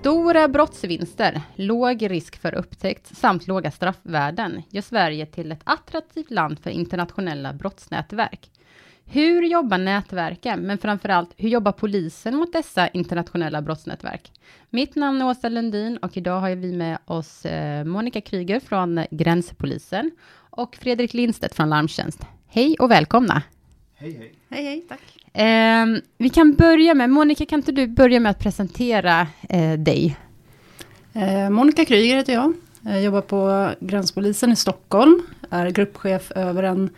Stora brottsvinster, låg risk för upptäckt samt låga straffvärden gör Sverige till ett attraktivt land för internationella brottsnätverk. Hur jobbar nätverken, men framförallt hur jobbar polisen mot dessa internationella brottsnätverk? Mitt namn är Åsa Lundin och idag har vi med oss eh, Monica Kryger från Gränspolisen och Fredrik Lindstedt från Larmtjänst. Hej och välkomna! Hej hej! Hej hej, tack! Eh, vi kan börja med, Monica, kan inte du börja med att presentera eh, dig? Eh, Monica Kryger heter jag. Jag jobbar på Gränspolisen i Stockholm. Är gruppchef över en,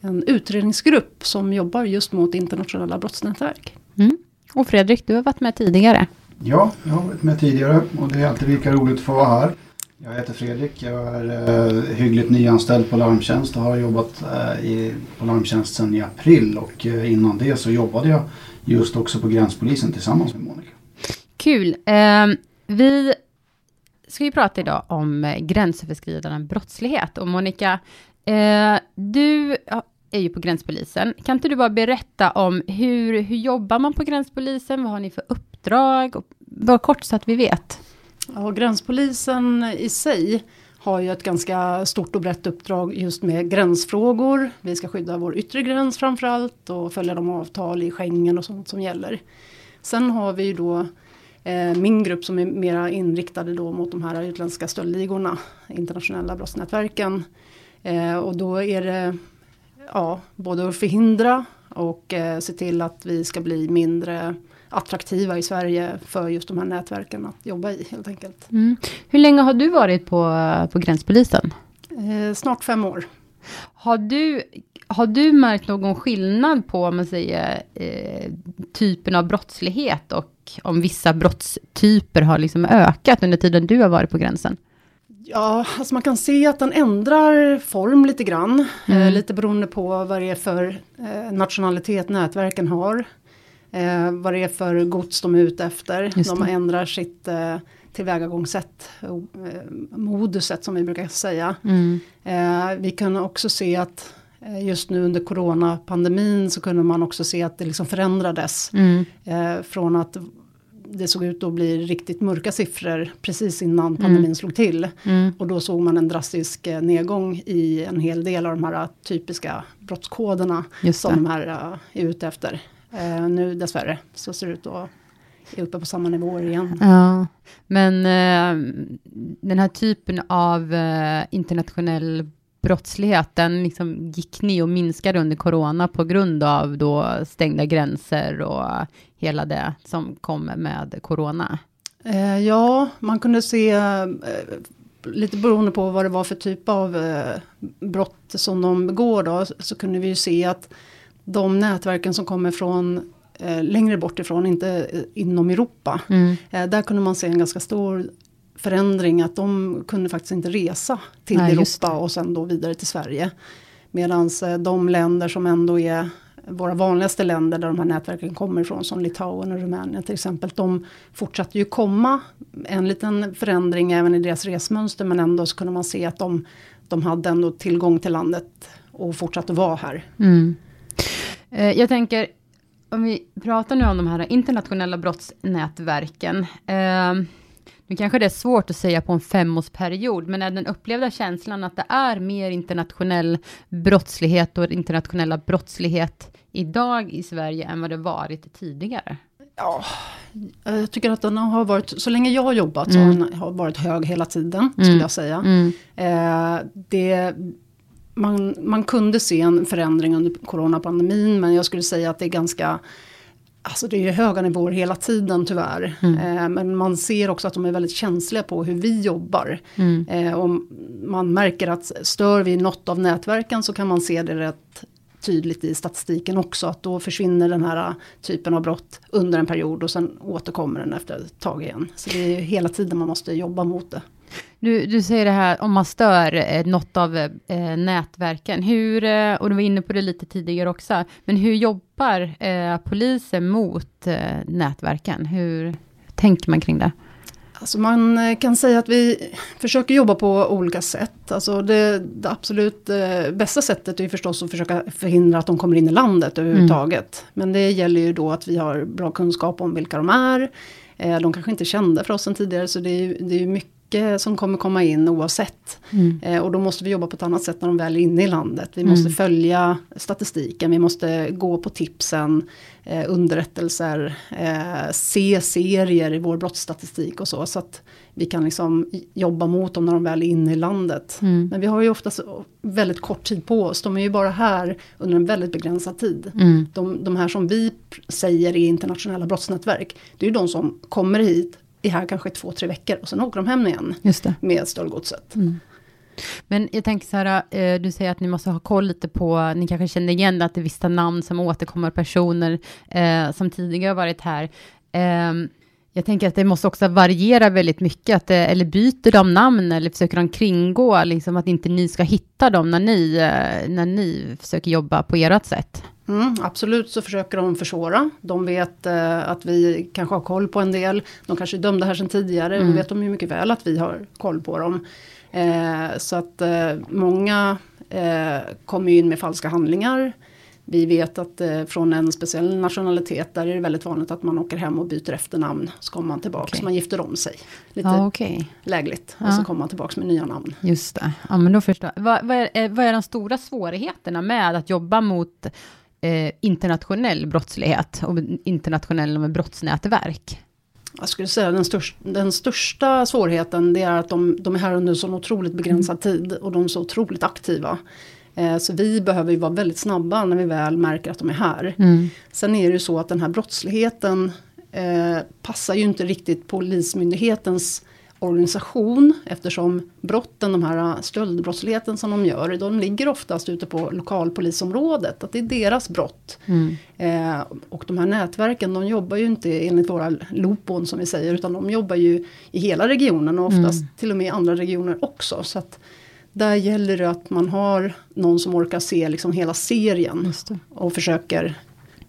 en utredningsgrupp som jobbar just mot internationella brottsnätverk. Mm. Och Fredrik, du har varit med tidigare. Ja, jag har varit med tidigare och det är alltid lika roligt att få vara här. Jag heter Fredrik, jag är eh, hyggligt nyanställd på Larmtjänst och har jobbat eh, i, på Larmtjänst sedan i april och eh, innan det så jobbade jag just också på Gränspolisen tillsammans med Monica. Kul! Eh, vi ska ju prata idag om eh, gränsöverskridande brottslighet och Monica, eh, du är ju på Gränspolisen. Kan inte du bara berätta om hur, hur jobbar man på Gränspolisen? Vad har ni för uppdrag? bara kort så att vi vet. Ja, gränspolisen i sig har ju ett ganska stort och brett uppdrag just med gränsfrågor. Vi ska skydda vår yttre gräns framförallt och följa de avtal i Schengen och sånt som gäller. Sen har vi ju då eh, min grupp som är mera inriktade då mot de här utländska stöldligorna, internationella brottsnätverken. Eh, och då är det ja, både att förhindra och eh, se till att vi ska bli mindre attraktiva i Sverige för just de här nätverken att jobba i helt enkelt. Mm. Hur länge har du varit på, på Gränspolisen? Eh, snart fem år. Har du, har du märkt någon skillnad på, om man säger, eh, typen av brottslighet och om vissa brottstyper har liksom ökat under tiden du har varit på gränsen? Ja, alltså man kan se att den ändrar form lite grann. Eh, mm. Eh, lite beroende på vad det är för eh, nationalitet nätverken har eh, vad det är för gods de är ute efter. De ändrar sitt eh, tillvägagångssätt, eh, moduset som vi brukar säga. Mm. Eh, vi kan också se att eh, just nu under coronapandemin så kunde man också se att det liksom förändrades. Mm. Eh, från att det såg ut att bli riktigt mörka siffror precis innan pandemin mm. slog till. Mm. Och då såg man en drastisk eh, nedgång i en hel del av de här typiska brottskoderna som de här är ute efter. Eh, nu dessvärre så ser det ut att är uppe på samma nivåer igen. Ja, men eh, den här typen av eh, internationell brottslighet, den liksom gick ner och minskade under corona på grund av då stängda gränser och hela det som kom med corona. Eh, ja, man kunde se eh, lite beroende på vad det var för typ av eh, brott som de begår då, så kunde vi ju se att de nätverken som kommer från eh, längre bort ifrån, inte eh, inom Europa. Mm. Eh, där kunde man se en ganska stor förändring att de kunde faktiskt inte resa till Nej, Europa och sen då vidare till Sverige. Medan eh, de länder som ändå är våra vanligaste länder där de här nätverken kommer ifrån som Litauen och Rumänien till exempel. De fortsatte ju komma en liten förändring även i deras resmönster men ändå så kunde man se att de, de hade ändå tillgång till landet och fortsatte vara här. Mm. Eh, jag tänker, om vi pratar nu om de här internationella brottsnätverken. Eh, nu kanske det är svårt att säga på en femårsperiod, men är den upplevda känslan att det är mer internationell brottslighet och internationella brottslighet idag i Sverige än vad det varit tidigare? Ja, jag tycker att den har varit, så länge jag har jobbat mm. så har den varit hög hela tiden, skulle mm. jag säga. Mm. Eh, det man, man kunde se en förändring under coronapandemin men jag skulle säga att det är ganska Alltså det är höga nivåer hela tiden tyvärr. Mm. Eh, men man ser också att de är väldigt känsliga på hur vi jobbar. Mm. Eh, och man märker att stör vi något av nätverken så kan man se det rätt tydligt i statistiken också. Att då försvinner den här typen av brott under en period och sen återkommer den efter ett tag igen. Så det är hela tiden man måste jobba mot det. Du, du säger det här om man stör eh, något av eh, nätverken. Hur, eh, och du var inne på det lite tidigare också, men hur jobbar eh, polisen mot eh, nätverken? Hur tänker man kring det? Alltså man eh, kan säga att vi försöker jobba på olika sätt. Alltså det, det absolut eh, bästa sättet är förstås att försöka förhindra att de kommer in i landet överhuvudtaget. Mm. Men det gäller ju då att vi har bra kunskap om vilka de är. Eh, de kanske inte kände för oss sen tidigare så det är det är ju mycket som kommer komma in oavsett. Mm. Eh, och då måste vi jobba på ett annat sätt när de väl är inne i landet. Vi måste Mm. följa statistiken, vi måste gå på tipsen, eh, underrättelser, eh, se serier i vår brottsstatistik och så. Så att vi kan liksom jobba mot dem när de väl är inne i landet. Mm. Men vi har ju oftast väldigt kort tid på oss. De är ju bara här under en väldigt begränsad tid. Mm. De, de här som vi säger är internationella brottsnätverk. Det är ju de som kommer hit, är här kanske två, tre veckor och sen åker de hem igen med stöldgodset. Men jag tänker så här, eh, du säger att ni måste ha koll lite på, ni kanske känner igen att det är vissa namn som återkommer, personer eh, som tidigare varit här. Ehm, jag tänker att det måste också variera väldigt mycket, att, det- eller byter de namn eller försöker de kringgå, liksom att inte ni ska hitta dem när ni, eh, när ni försöker jobba på ert sätt. Mm, absolut så försöker de försvåra. De vet eh, att vi kanske har koll på en del. De kanske är dömda här sedan tidigare. Mm. Då vet de ju mycket väl att vi har koll på dem. Eh, så att eh, många eh, kommer in med falska handlingar. Vi vet att eh, från en speciell nationalitet där är det väldigt vanligt att man åker hem och byter efternamn. Så kommer man tillbaka, Okej. så man gifter om sig. Lite Ja, okej. lägligt. Ja. Och så kommer man tillbaka med nya namn. Just det. Ja, men då förstår jag. Vad, vad, är, vad är de stora svårigheterna med att jobba mot eh, internationell brottslighet och internationella brottsnätverk? Jag skulle säga den, största, den största svårigheten det är att de, de är här under så otroligt begränsad tid och de är så otroligt aktiva. Eh, så vi behöver ju vara väldigt snabba när vi väl märker att de är här. Mm. Sen är det ju så att den här brottsligheten eh, passar ju inte riktigt Polismyndighetens organisation eftersom brotten, de här stöldbrottsligheten som de gör, de ligger oftast ute på lokalpolisområdet. Att det är deras brott. Mm. Eh, och de här nätverken de jobbar ju inte enligt våra lopon som vi säger utan de jobbar ju i hela regionen och oftast till och med i andra regioner också. Så att där gäller det att man har någon som orkar se liksom hela serien och försöker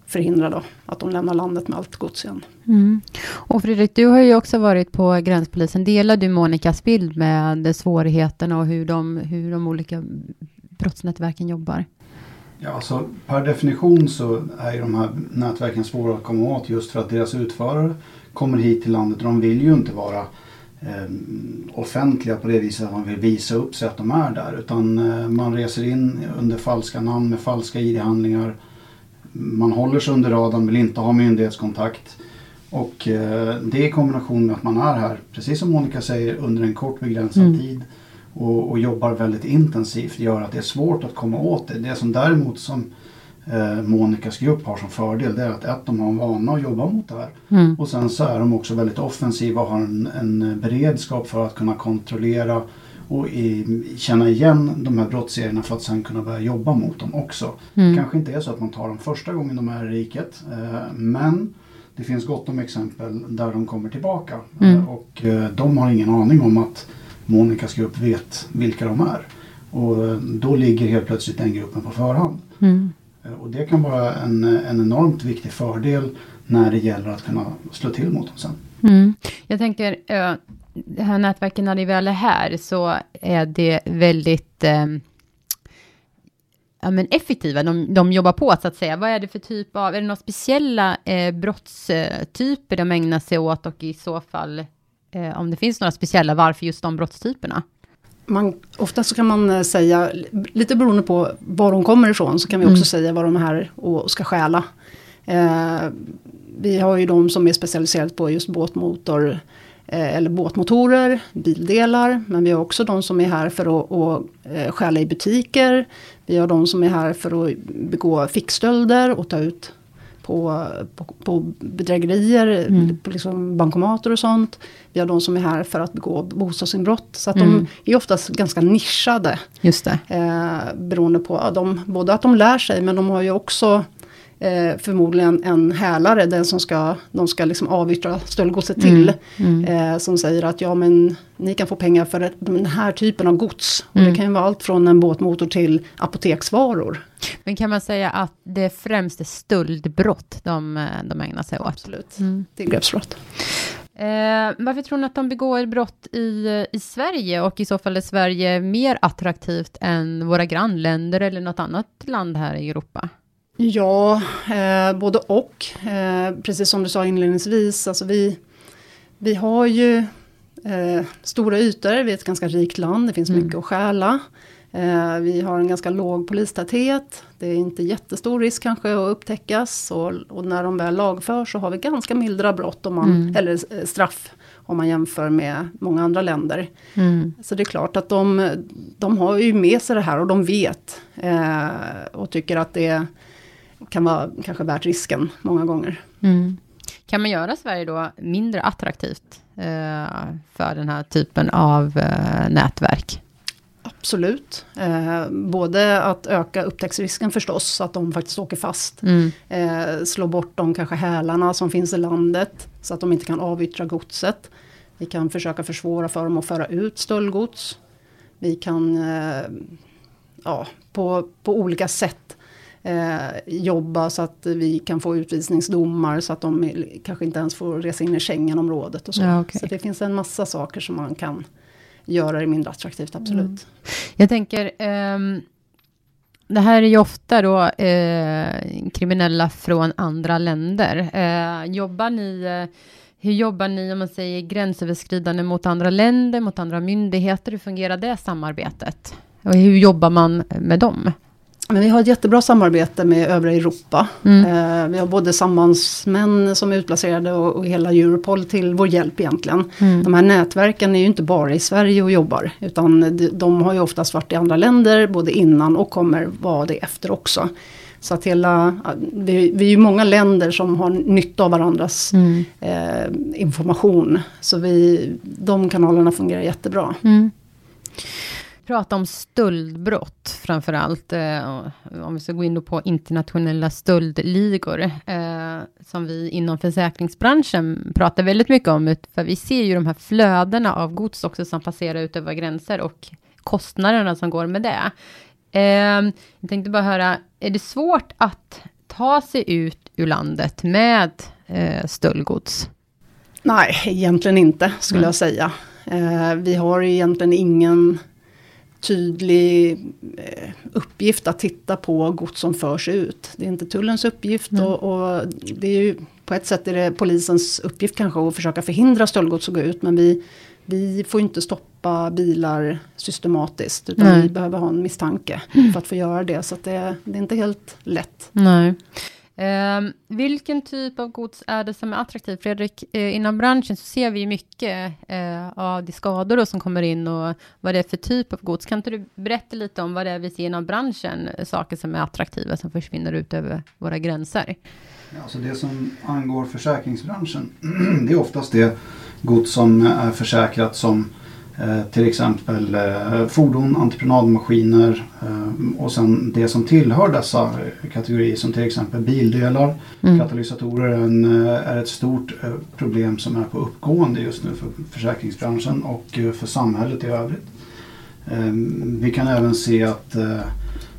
förhindra då att de lämnar landet med allt gods igen. Mm. Och Fredrik, du har ju också varit på gränspolisen. Delar du Monikas bild med svårigheterna och hur de, hur de olika brottsnätverken jobbar? Ja, alltså, per definition så är ju de här nätverken svåra att komma åt just för att deras utförare kommer hit till landet och de vill ju inte vara eh, offentliga på det viset att man vill visa upp sig att de är där. Utan eh, man reser in under falska namn med falska ID-handlingar. Man håller sig under radarn, vill inte ha myndighetskontakt. Och eh, det i kombination med att man är här, precis som Monica säger, under en kort begränsad Mm. tid och, och jobbar väldigt intensivt gör att det är svårt att komma åt det. Det som däremot som eh, Monikas grupp har som fördel det är att ett, de har en vana att jobba mot det här. Mm. Och sen så är de också väldigt offensiva och har en, en beredskap för att kunna kontrollera och i, känna igen de här brottsserierna för att sen kunna börja jobba mot dem också. Mm. kanske inte är så att man tar dem första gången de är i riket eh, men det finns gott om exempel där de kommer tillbaka. Mm. Eh, och eh, de har ingen aning om att Monikas grupp vet vilka de är. Och eh, då ligger helt plötsligt den gruppen på förhand. Mm. Eh, Och det kan vara en, en enormt viktig fördel när det gäller att kunna slå till mot dem sen. Mm. Jag tänker, det här nätverken när det väl är här så är det väldigt eh, ja, men effektiva. De, de jobbar på så att säga. Vad är det för typ av, är det några speciella eh, brottstyper de ägnar sig åt och i så fall eh, om det finns några speciella, varför just de brottstyperna? Man, ofta så kan man eh, säga, lite beroende på var de kommer ifrån, så kan vi också Mm. säga var de är här och ska stjäla. Eh, vi har ju de som är specialiserade på just båtmotor eller båtmotorer, bildelar. Men vi har också de som är här för att, att eh, stjäla i butiker. Vi har de som är här för att begå fickstölder och ta ut på, på, på bedrägerier, Mm. på liksom bankomater och sånt. Vi har de som är här för att begå bostadsinbrott. Så att Mm. de är oftast ganska nischade. Just det. Eh, beroende på ja, de, både att de lär sig men de har ju också eh, förmodligen en hälare, den som ska, de ska liksom avyttra stöldgodset till. Mm. Eh, som säger att ja men ni kan få pengar för den här typen av gods. Och Mm. det kan ju vara allt från en båtmotor till apoteksvaror. Men kan man säga att det främst är stöldbrott de, eh, de ägnar sig åt? Absolut. Mm. Tillgreppsbrott. Eh, varför tror ni att de begår brott i, i Sverige och i så fall är Sverige mer attraktivt än våra grannländer eller något annat land här i Europa? Ja, eh, både och. Eh, precis som du sa inledningsvis, alltså vi, Vi har ju eh, stora ytor, vi är ett ganska rikt land, det finns Mm. mycket att stjäla. Eh, vi har en ganska låg polistäthet. Det är inte jättestor risk kanske att upptäckas. Och, och när de väl lagförs så har vi ganska mildra brott om man, Mm. eller eh, straff om man jämför med många andra länder. Mm. Så det är klart att de, de har ju med sig det här och de vet. Eh, och tycker att det kan vara kanske värt risken många gånger. Mm. Kan man göra Sverige då mindre attraktivt eh, för den här typen av eh, nätverk? Absolut. Eh, både att öka upptäcktsrisken förstås, så att de faktiskt åker fast. Mm. Eh, slå bort de kanske hälarna som finns i landet, så att de inte kan avyttra godset. Vi kan försöka försvåra för dem att föra ut stöldgods. Vi kan eh, ja, på, på olika sätt jobba så att vi kan få utvisningsdomar så att de kanske inte ens får resa in i Schengenområdet och så. Ja, okej. Så det finns en massa saker som man kan göra det mindre attraktivt, absolut. Mm. Jag tänker, ehm, det här är ju ofta då eh, kriminella från andra länder. Eh, jobbar ni, eh, hur jobbar ni om man säger gränsöverskridande mot andra länder, mot andra myndigheter? Hur fungerar det samarbetet? Och hur jobbar man med dem? Men vi har ett jättebra samarbete med övriga Europa. Mm. Eh, vi har både sambandsmän som är utplacerade och, och hela Europol till vår hjälp egentligen. Mm. De här nätverken är ju inte bara i Sverige och jobbar. Utan de, de har ju oftast varit i andra länder både innan och kommer vara det efter också. Så att hela, vi, vi är ju många länder som har nytta av varandras Mm. eh, information. Så vi, de kanalerna fungerar jättebra. Mm. Prata om stöldbrott framför allt. Eh, om vi ska gå in på internationella stöldligor. Eh, som vi inom försäkringsbranschen pratar väldigt mycket om. För vi ser ju de här flödena av gods också som passerar ut över gränser. Och kostnaderna som går med det. Eh, jag tänkte bara höra, är det svårt att ta sig ut ur landet med eh, stöldgods? Nej, egentligen inte skulle Nej. jag säga. Eh, vi har egentligen ingen tydlig eh, uppgift att titta på gods som förs ut. Det är inte tullens uppgift Mm. och, och det är ju på ett sätt är det polisens uppgift kanske att försöka förhindra stöldgods att gå ut. Men vi, vi får inte stoppa bilar systematiskt utan Nej. vi behöver ha en misstanke för att få göra det. Så det, det är inte helt lätt. Nej. Ehm, vilken typ av gods är det som är attraktivt? Fredrik, eh, inom branschen så ser vi mycket eh, av de skador då som kommer in och vad det är för typ av gods. Kan inte du berätta lite om vad det är vi ser inom branschen, eh, saker som är attraktiva som försvinner ut över våra gränser? Ja, Alltså det som angår försäkringsbranschen, det är oftast det gods som är försäkrat som eh, till exempel eh, fordon, entreprenadmaskiner eh, och sen det som tillhör dessa eh, kategorier som till exempel bildelar, Mm. katalysatorer är, eh, ett stort eh, problem som är på uppgående just nu för försäkringsbranschen och eh, för samhället i övrigt. Eh, Vi kan även se att eh,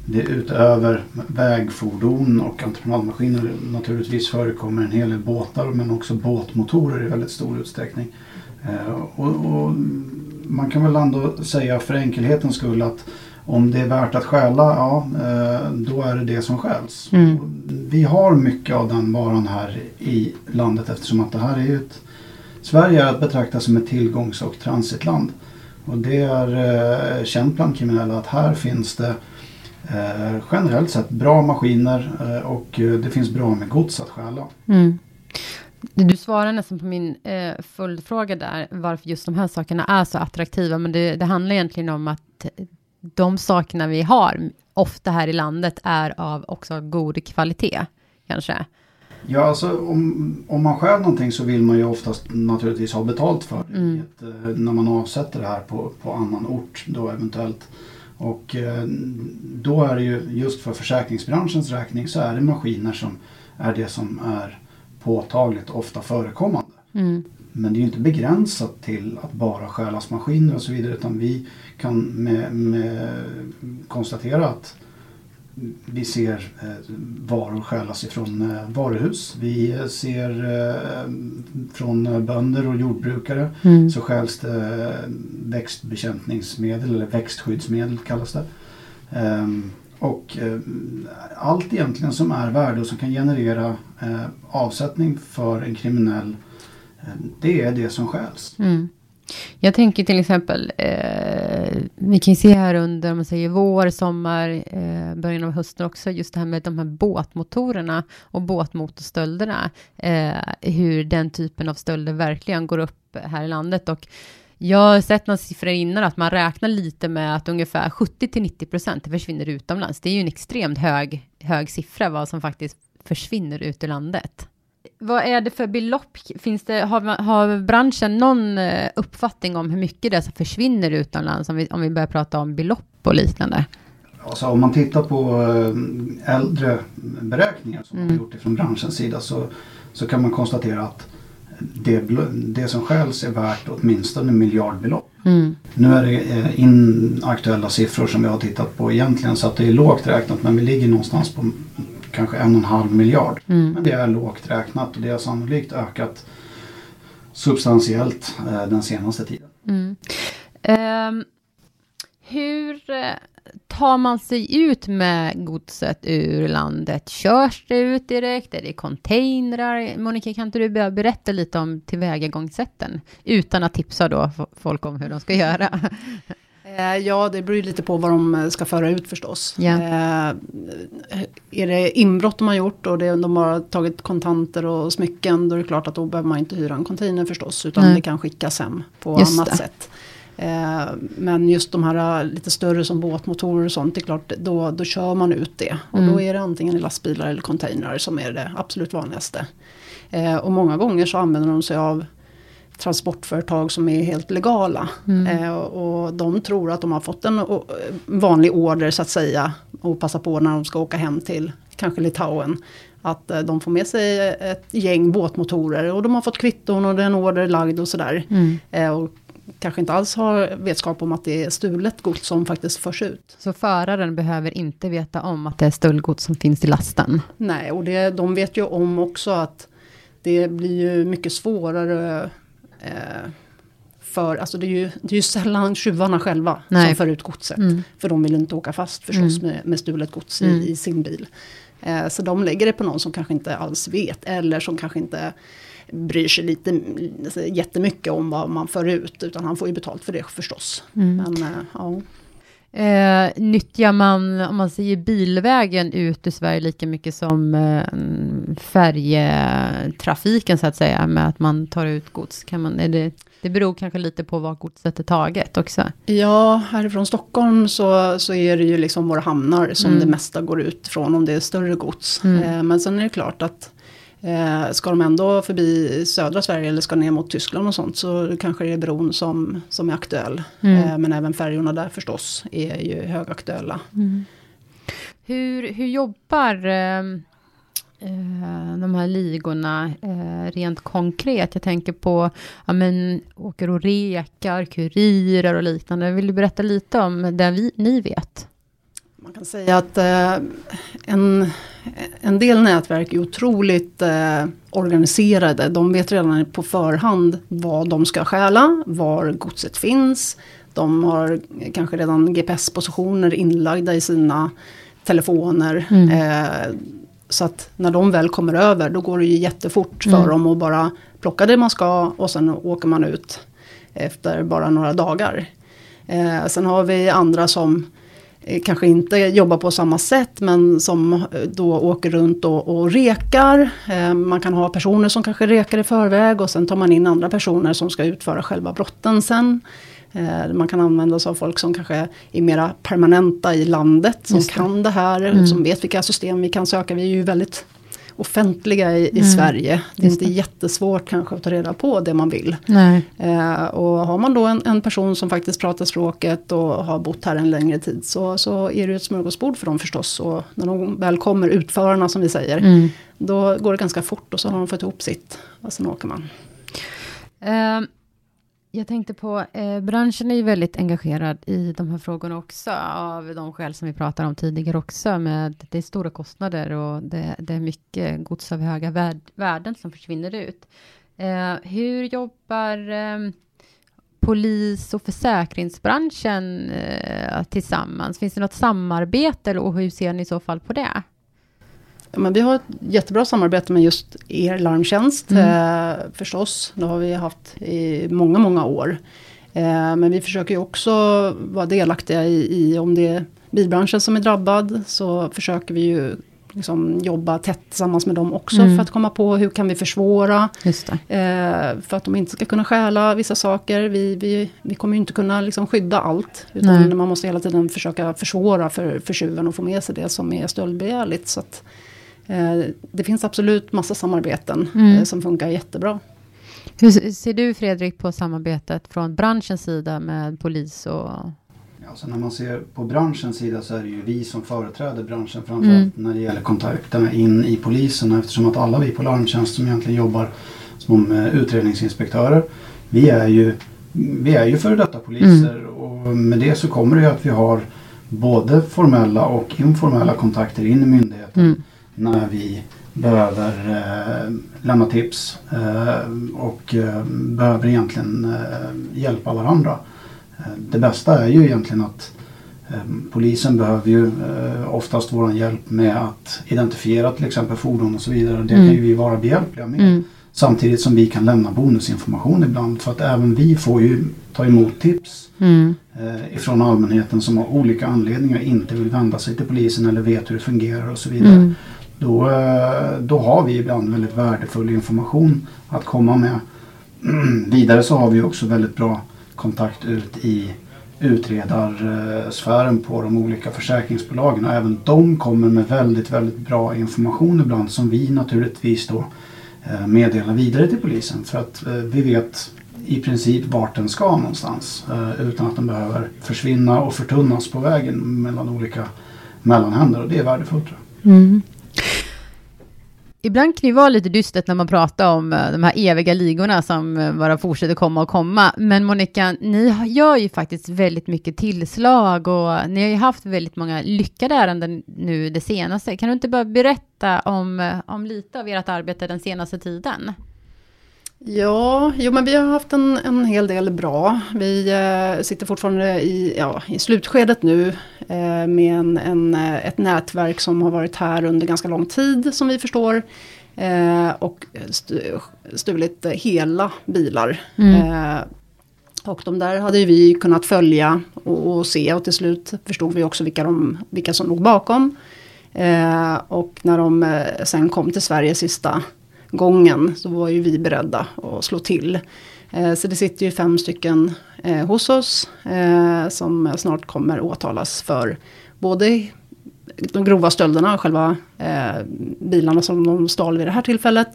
det utöver vägfordon och entreprenadmaskiner naturligtvis förekommer en hel del båtar men också båtmotorer i väldigt stor utsträckning. Eh, Och, och man kan väl ändå säga för enkelhetens skull att om det är värt att stjäla, ja eh, då är det det som stjäls. Mm. Vi har mycket av den varan här i landet eftersom att det här är ju ett Sverige är att betrakta som ett tillgångs och transitland. Och det är eh, känt bland kriminella att här finns det eh, generellt sett bra maskiner eh, och eh, det finns bra med gods att stjäla. Mm. Du svarar nästan på min eh, följdfråga där, varför just de här sakerna är så attraktiva, men det, det handlar egentligen om att de sakerna vi har, ofta här i landet, är av också god kvalitet, kanske. Ja, alltså om, om man stjäl någonting så vill man ju oftast naturligtvis ha betalt för det. Mm. eh, När man avsätter det här på, på annan ort då eventuellt. Och eh, då är det ju just för försäkringsbranschens räkning så är det maskiner som är det som är påtagligt ofta förekommande. Mm. Men det är ju inte begränsat till att bara stjälas maskiner och så vidare utan vi kan med, med konstatera att vi ser eh, varor stjälas ifrån eh, varuhus. Vi eh, ser från bönder och jordbrukare Mm. så stjäls det växtbekämpningsmedel eller växtskyddsmedel kallas det. Och eh, allt egentligen som är värde och som kan generera eh, avsättning för en kriminell Eh, det är det som stjäls. Mm. Jag tänker till exempel, eh, vi kan ju se här under, om man säger vår, sommar, eh, början av hösten också, just det här med de här båtmotorerna och båtmotorstölderna, eh, hur den typen av stölder verkligen går upp här i landet och jag har sett några siffror innan att man räknar lite med att ungefär 70 till 90 procent försvinner utomlands. Det är ju en extremt hög, hög siffra vad som faktiskt försvinner ut ur landet. Vad är det för belopp? Finns det, har, har branschen någon eh, uppfattning om hur mycket det som försvinner utomlands? Om vi, om vi börjar prata om belopp och liknande. Alltså om man tittar på eh, äldre beräkningar som mm. man gjort från branschens sida så, så kan man konstatera att det, det som skäls är värt åtminstone miljardbelopp. Mm. Nu är det eh, inaktuella siffror som vi har tittat på egentligen så att det är lågt räknat men vi ligger någonstans på kanske en och en halv miljard. Mm. Men det är lågt räknat och det har sannolikt ökat substantiellt eh, den senaste tiden. Mm. Um, hur eh, tar man sig ut med godset ur landet? Körs det ut direkt? Är det containrar? Monica, kan inte du berätta lite om tillvägagångssätten? Utan att tipsa då folk om hur de ska göra. Eh, ja, det beror lite på vad de eh, ska föra ut förstås. Yeah. är det inbrott de har gjort och det, de har tagit kontanter och smycken, då är det klart att då behöver man inte hyra en container förstås, utan Nej. det kan skickas hem på Just annat det. sätt. Eh, men just de här lite större som båtmotorer och sånt, det är klart, då, då kör man ut det. Och mm. då är det antingen i lastbilar eller containrar som är det absolut vanligaste. och många gånger så använder de sig av transportföretag som är helt legala. Mm. Eh, och de tror att de har fått en vanlig order så att säga. Och passar på när de ska åka hem till kanske Litauen. Att eh, de får med sig ett gäng båtmotorer och de har fått kvitton och det är en order lagd och sådär. Mm. Eh, och kanske inte alls har vetskap om att det är stulet gods som faktiskt förs ut. Så föraren behöver inte veta om att det är stöldgods som finns i lasten? Nej, och det, de vet ju om också att det blir ju mycket svårare Eh, för alltså det är, ju, det är ju sällan tjuvarna själva Nej. som för ut godset. Mm. För de vill inte åka fast förstås mm. med, med stulet gods mm. i, i, sin bil. Eh, så de lägger det på någon som kanske inte alls vet eller som kanske inte bryr sig lite jättemycket om vad man för ut. Utan han får ju betalt för det förstås. Mm. Men, eh, ja. Eh, nyttjar man, om man säger bilvägen ut ur Sverige lika mycket som eh, färjetrafiken så att säga, med att man tar ut gods? Kan man, är det, det beror kanske lite på var godset är taget också. Ja, härifrån Stockholm så, så är det ju liksom våra hamnar som mm. det mesta går ut från om det är större gods. Mm. Eh, men sen är det klart att Eh, ska de ändå förbi södra Sverige eller ska ner mot Tyskland och sånt så kanske det är bron som, som är aktuell. Mm. Eh, men även färjorna där förstås är ju högaktuella. Mm. Hur, hur jobbar eh, eh, de här ligorna eh, rent konkret? Jag tänker på, ja men åker och rekar, kurirer och liknande. Vill du berätta lite om det vi, ni vet? Man kan säga att eh, en, en del nätverk är otroligt eh, organiserade. De vet redan på förhand vad de ska stjäla, var godset finns. De har kanske redan GPS-positioner inlagda i sina telefoner. Mm. Eh, så att när de väl kommer över då går det ju jättefort för mm. dem att bara plocka det man ska och sen åker man ut efter bara några dagar. Eh, sen har vi andra som kanske inte jobbar på samma sätt men som eh, då åker runt och, och rekar. Eh, man kan ha personer som kanske rekar i förväg och sen tar man in andra personer som ska utföra själva brotten sen. Man kan använda sig av folk som kanske är mera permanenta i landet, som det. kan det här, mm. som vet vilka system vi kan söka. Vi är ju väldigt offentliga i, i mm. Sverige. Det är inte jättesvårt kanske att ta reda på det man vill. Eh, och har man då en, en, person som faktiskt pratar språket och har bott här en längre tid så, så är det ett smörgåsbord för dem förstås. Och när de väl kommer, utförarna som vi säger, mm. då går det ganska fort och så har de fått ihop sitt. Och sen åker man. Um. Jag tänkte på, eh, branschen är ju väldigt engagerad i de här frågorna också, av de skäl som vi pratade om tidigare också, med det är stora kostnader och det, det är mycket gods av höga värd, värden som försvinner ut. Eh, hur jobbar eh, polis och försäkringsbranschen eh, tillsammans? Finns det något samarbete och hur ser ni i så fall på det? Men vi har ett jättebra samarbete med just er larmtjänst mm. eh, förstås. Det har vi haft i många, många år. Eh, men vi försöker ju också vara delaktiga i, i om det är bilbranschen som är drabbad så försöker vi ju liksom jobba tätt tillsammans med dem också mm. för att komma på hur kan vi försvåra. Eh, för att de inte ska kunna stjäla vissa saker. Vi, vi, vi kommer ju inte kunna liksom skydda allt. Utan Nej. man måste hela tiden försöka försvåra för, för tjuven att få med sig det som är stöldbegärligt. Så att, det finns absolut massa samarbeten mm. eh, som funkar jättebra. Hur ser du Fredrik på samarbetet från branschens sida med polis och Alltså när man ser på branschens sida så är det ju vi som företräder branschen framförallt mm. när det gäller kontakterna in i polisen eftersom att alla vi på Larmtjänst som egentligen jobbar som eh, utredningsinspektörer vi är ju, vi är ju före detta poliser mm. och med det så kommer det ju att vi har både formella och informella kontakter in i myndigheten mm. När vi behöver eh, lämna tips eh, och eh, behöver egentligen eh, hjälpa varandra. Eh, det bästa är ju egentligen att ehm, Polisen behöver ju eh, oftast vår hjälp med att identifiera till exempel fordon och så vidare. Det mm. kan ju vi vara behjälpliga med. Mm. Samtidigt som vi kan lämna bonusinformation ibland för att även vi får ju ta emot tips mm. eh, ifrån allmänheten som av olika anledningar inte vill vända sig till polisen eller vet hur det fungerar och så vidare. Då, eh, då har vi ibland väldigt värdefull information att komma med. Vidare så har vi också väldigt bra kontakt ut i utredarsfären på de olika försäkringsbolagen. Och även de kommer med väldigt, väldigt bra information ibland som vi naturligtvis då eh, meddelar vidare till polisen. För att eh, vi vet i princip vart den ska någonstans utan att den behöver försvinna och förtunnas på vägen mellan olika mellanhänder och det är värdefullt. Mm. Ibland kan det vara lite dystert när man pratar om eh, de här eviga ligorna som eh, bara fortsätter komma och komma. Men Monica, ni gör ju faktiskt väldigt mycket tillslag och ni har ju haft väldigt många lyckade ärenden nu det senaste. Kan du inte bara berätta om, eh, om lite av ert arbete den senaste tiden? Ja, jo men vi har haft en, en hel del bra. Vi eh, sitter fortfarande i, ja, i slutskedet nu eh, med en, en, eh, ett nätverk som har varit här under ganska lång tid som vi förstår. Eh, och stulit hela bilar. Mm. Eh, och de där hade vi kunnat följa och, och, se och till slut förstod vi också vilka, de, vilka som låg bakom. Eh, och när de sen kom till Sverige sista gången så var ju vi beredda att slå till. Eh, så det sitter ju fem stycken eh, hos oss eh, som snart kommer åtalas för både de grova stölderna själva bilarna som de stal vid det här tillfället.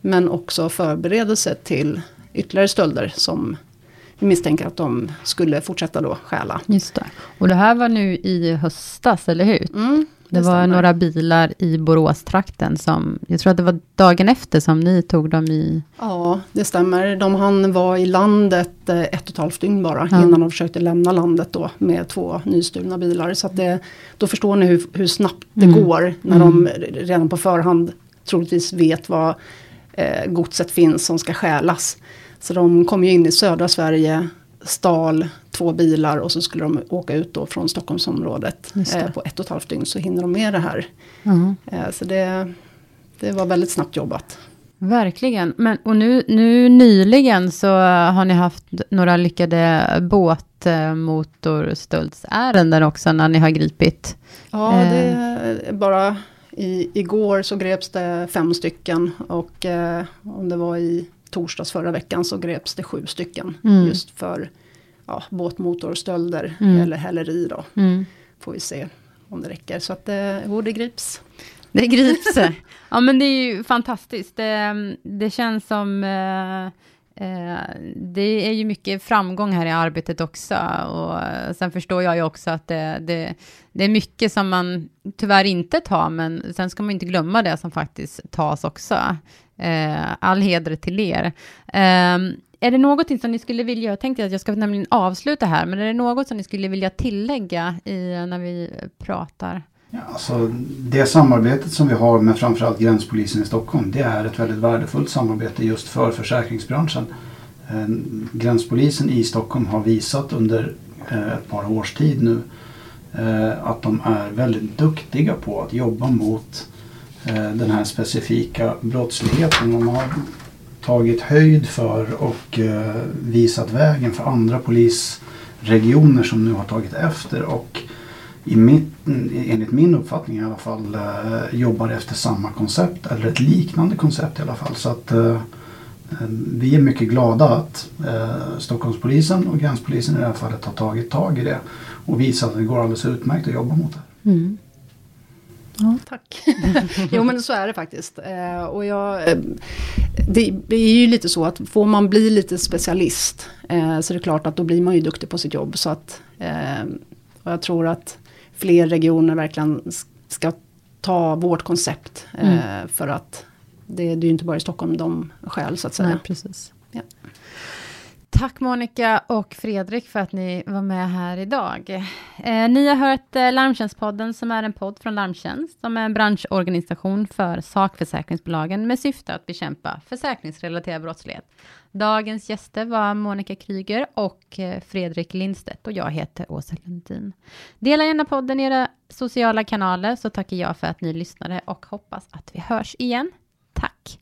Men också förberedelse till ytterligare stölder som vi misstänker att de skulle fortsätta då stjäla. Just det. Och det här var nu i höstas, eller hur? Mm, det, det var stämmer. några bilar i Boråstrakten som, jag tror att det var dagen efter som ni tog dem i... Ja, det stämmer. De hann vara i landet eh, ett och ett halvt dygn bara, ja. innan de försökte lämna landet då med två nystulna bilar. Så att det, då förstår ni hur, hur snabbt det mm. går när mm. de redan på förhand troligtvis vet var eh, godset finns som ska stjälas. Så de kom ju in i södra Sverige, stal två bilar och så skulle de åka ut då från Stockholmsområdet. Eh, på ett och ett halvt dygn så hinner de med det här. Mm. Eh, så det, det var väldigt snabbt jobbat. Verkligen. Men, och nu, nu nyligen så har ni haft några lyckade båtmotorstöldsärenden också när ni har gripit. Ja, det är bara i, igår så greps det fem stycken och eh, om det var i torsdags förra veckan så greps det sju stycken. Mm. Just för ja, båtmotorstölder mm. eller häleri då. Mm. Får vi se om det räcker. Så att det, oh, det grips. Det grips. ja men det är ju fantastiskt. Det, det känns som eh, eh, det är ju mycket framgång här i arbetet också. Och sen förstår jag ju också att det, det, det, är mycket som man tyvärr inte tar, men sen ska man inte glömma det som faktiskt tas också. Eh, all heder till er. Eh, är det något som ni skulle vilja, jag tänkte att jag ska nämligen avsluta här, men är det något som ni skulle vilja tillägga i, när vi pratar? Ja, alltså, det samarbetet som vi har med framförallt gränspolisen i Stockholm, det är ett väldigt värdefullt samarbete just för försäkringsbranschen. Eh, gränspolisen i Stockholm har visat under eh, ett par års tid nu eh, att de är väldigt duktiga på att jobba mot eh, Eh, den här specifika brottsligheten. de har tagit höjd för och eh, visat vägen för andra polisregioner som nu har tagit efter. Och i mitt, enligt min uppfattning i alla fall eh, jobbar efter samma koncept eller ett liknande koncept i alla fall. Så att vi är mycket glada att Stockholmspolisen och gränspolisen i det här fallet har tagit tag i det och visat att det går alldeles utmärkt att jobba mot det. Mm. Ja, tack. jo men så är det faktiskt. Eh, och jag, eh, det, är ju lite så att får man bli lite specialist eh, så är det klart att då blir man ju duktig på sitt jobb. Så att, och jag tror att fler regioner verkligen ska ta vårt koncept. Mm. För att det, det är ju inte bara i Stockholm de skäl så att säga. Nej, precis. Tack Monica och Fredrik för att ni var med här idag. Eh, ni har hört eh, Larmtjänstpodden som är en podd från Larmtjänst som är en branschorganisation för sakförsäkringsbolagen med syfte att bekämpa försäkringsrelaterad brottslighet. Dagens gäster var Monica Kryger och eh, Fredrik Lindstedt och jag heter Åsa Lundin. Dela gärna podden i era sociala kanaler så tackar jag för att ni lyssnade och hoppas att vi hörs igen. Tack.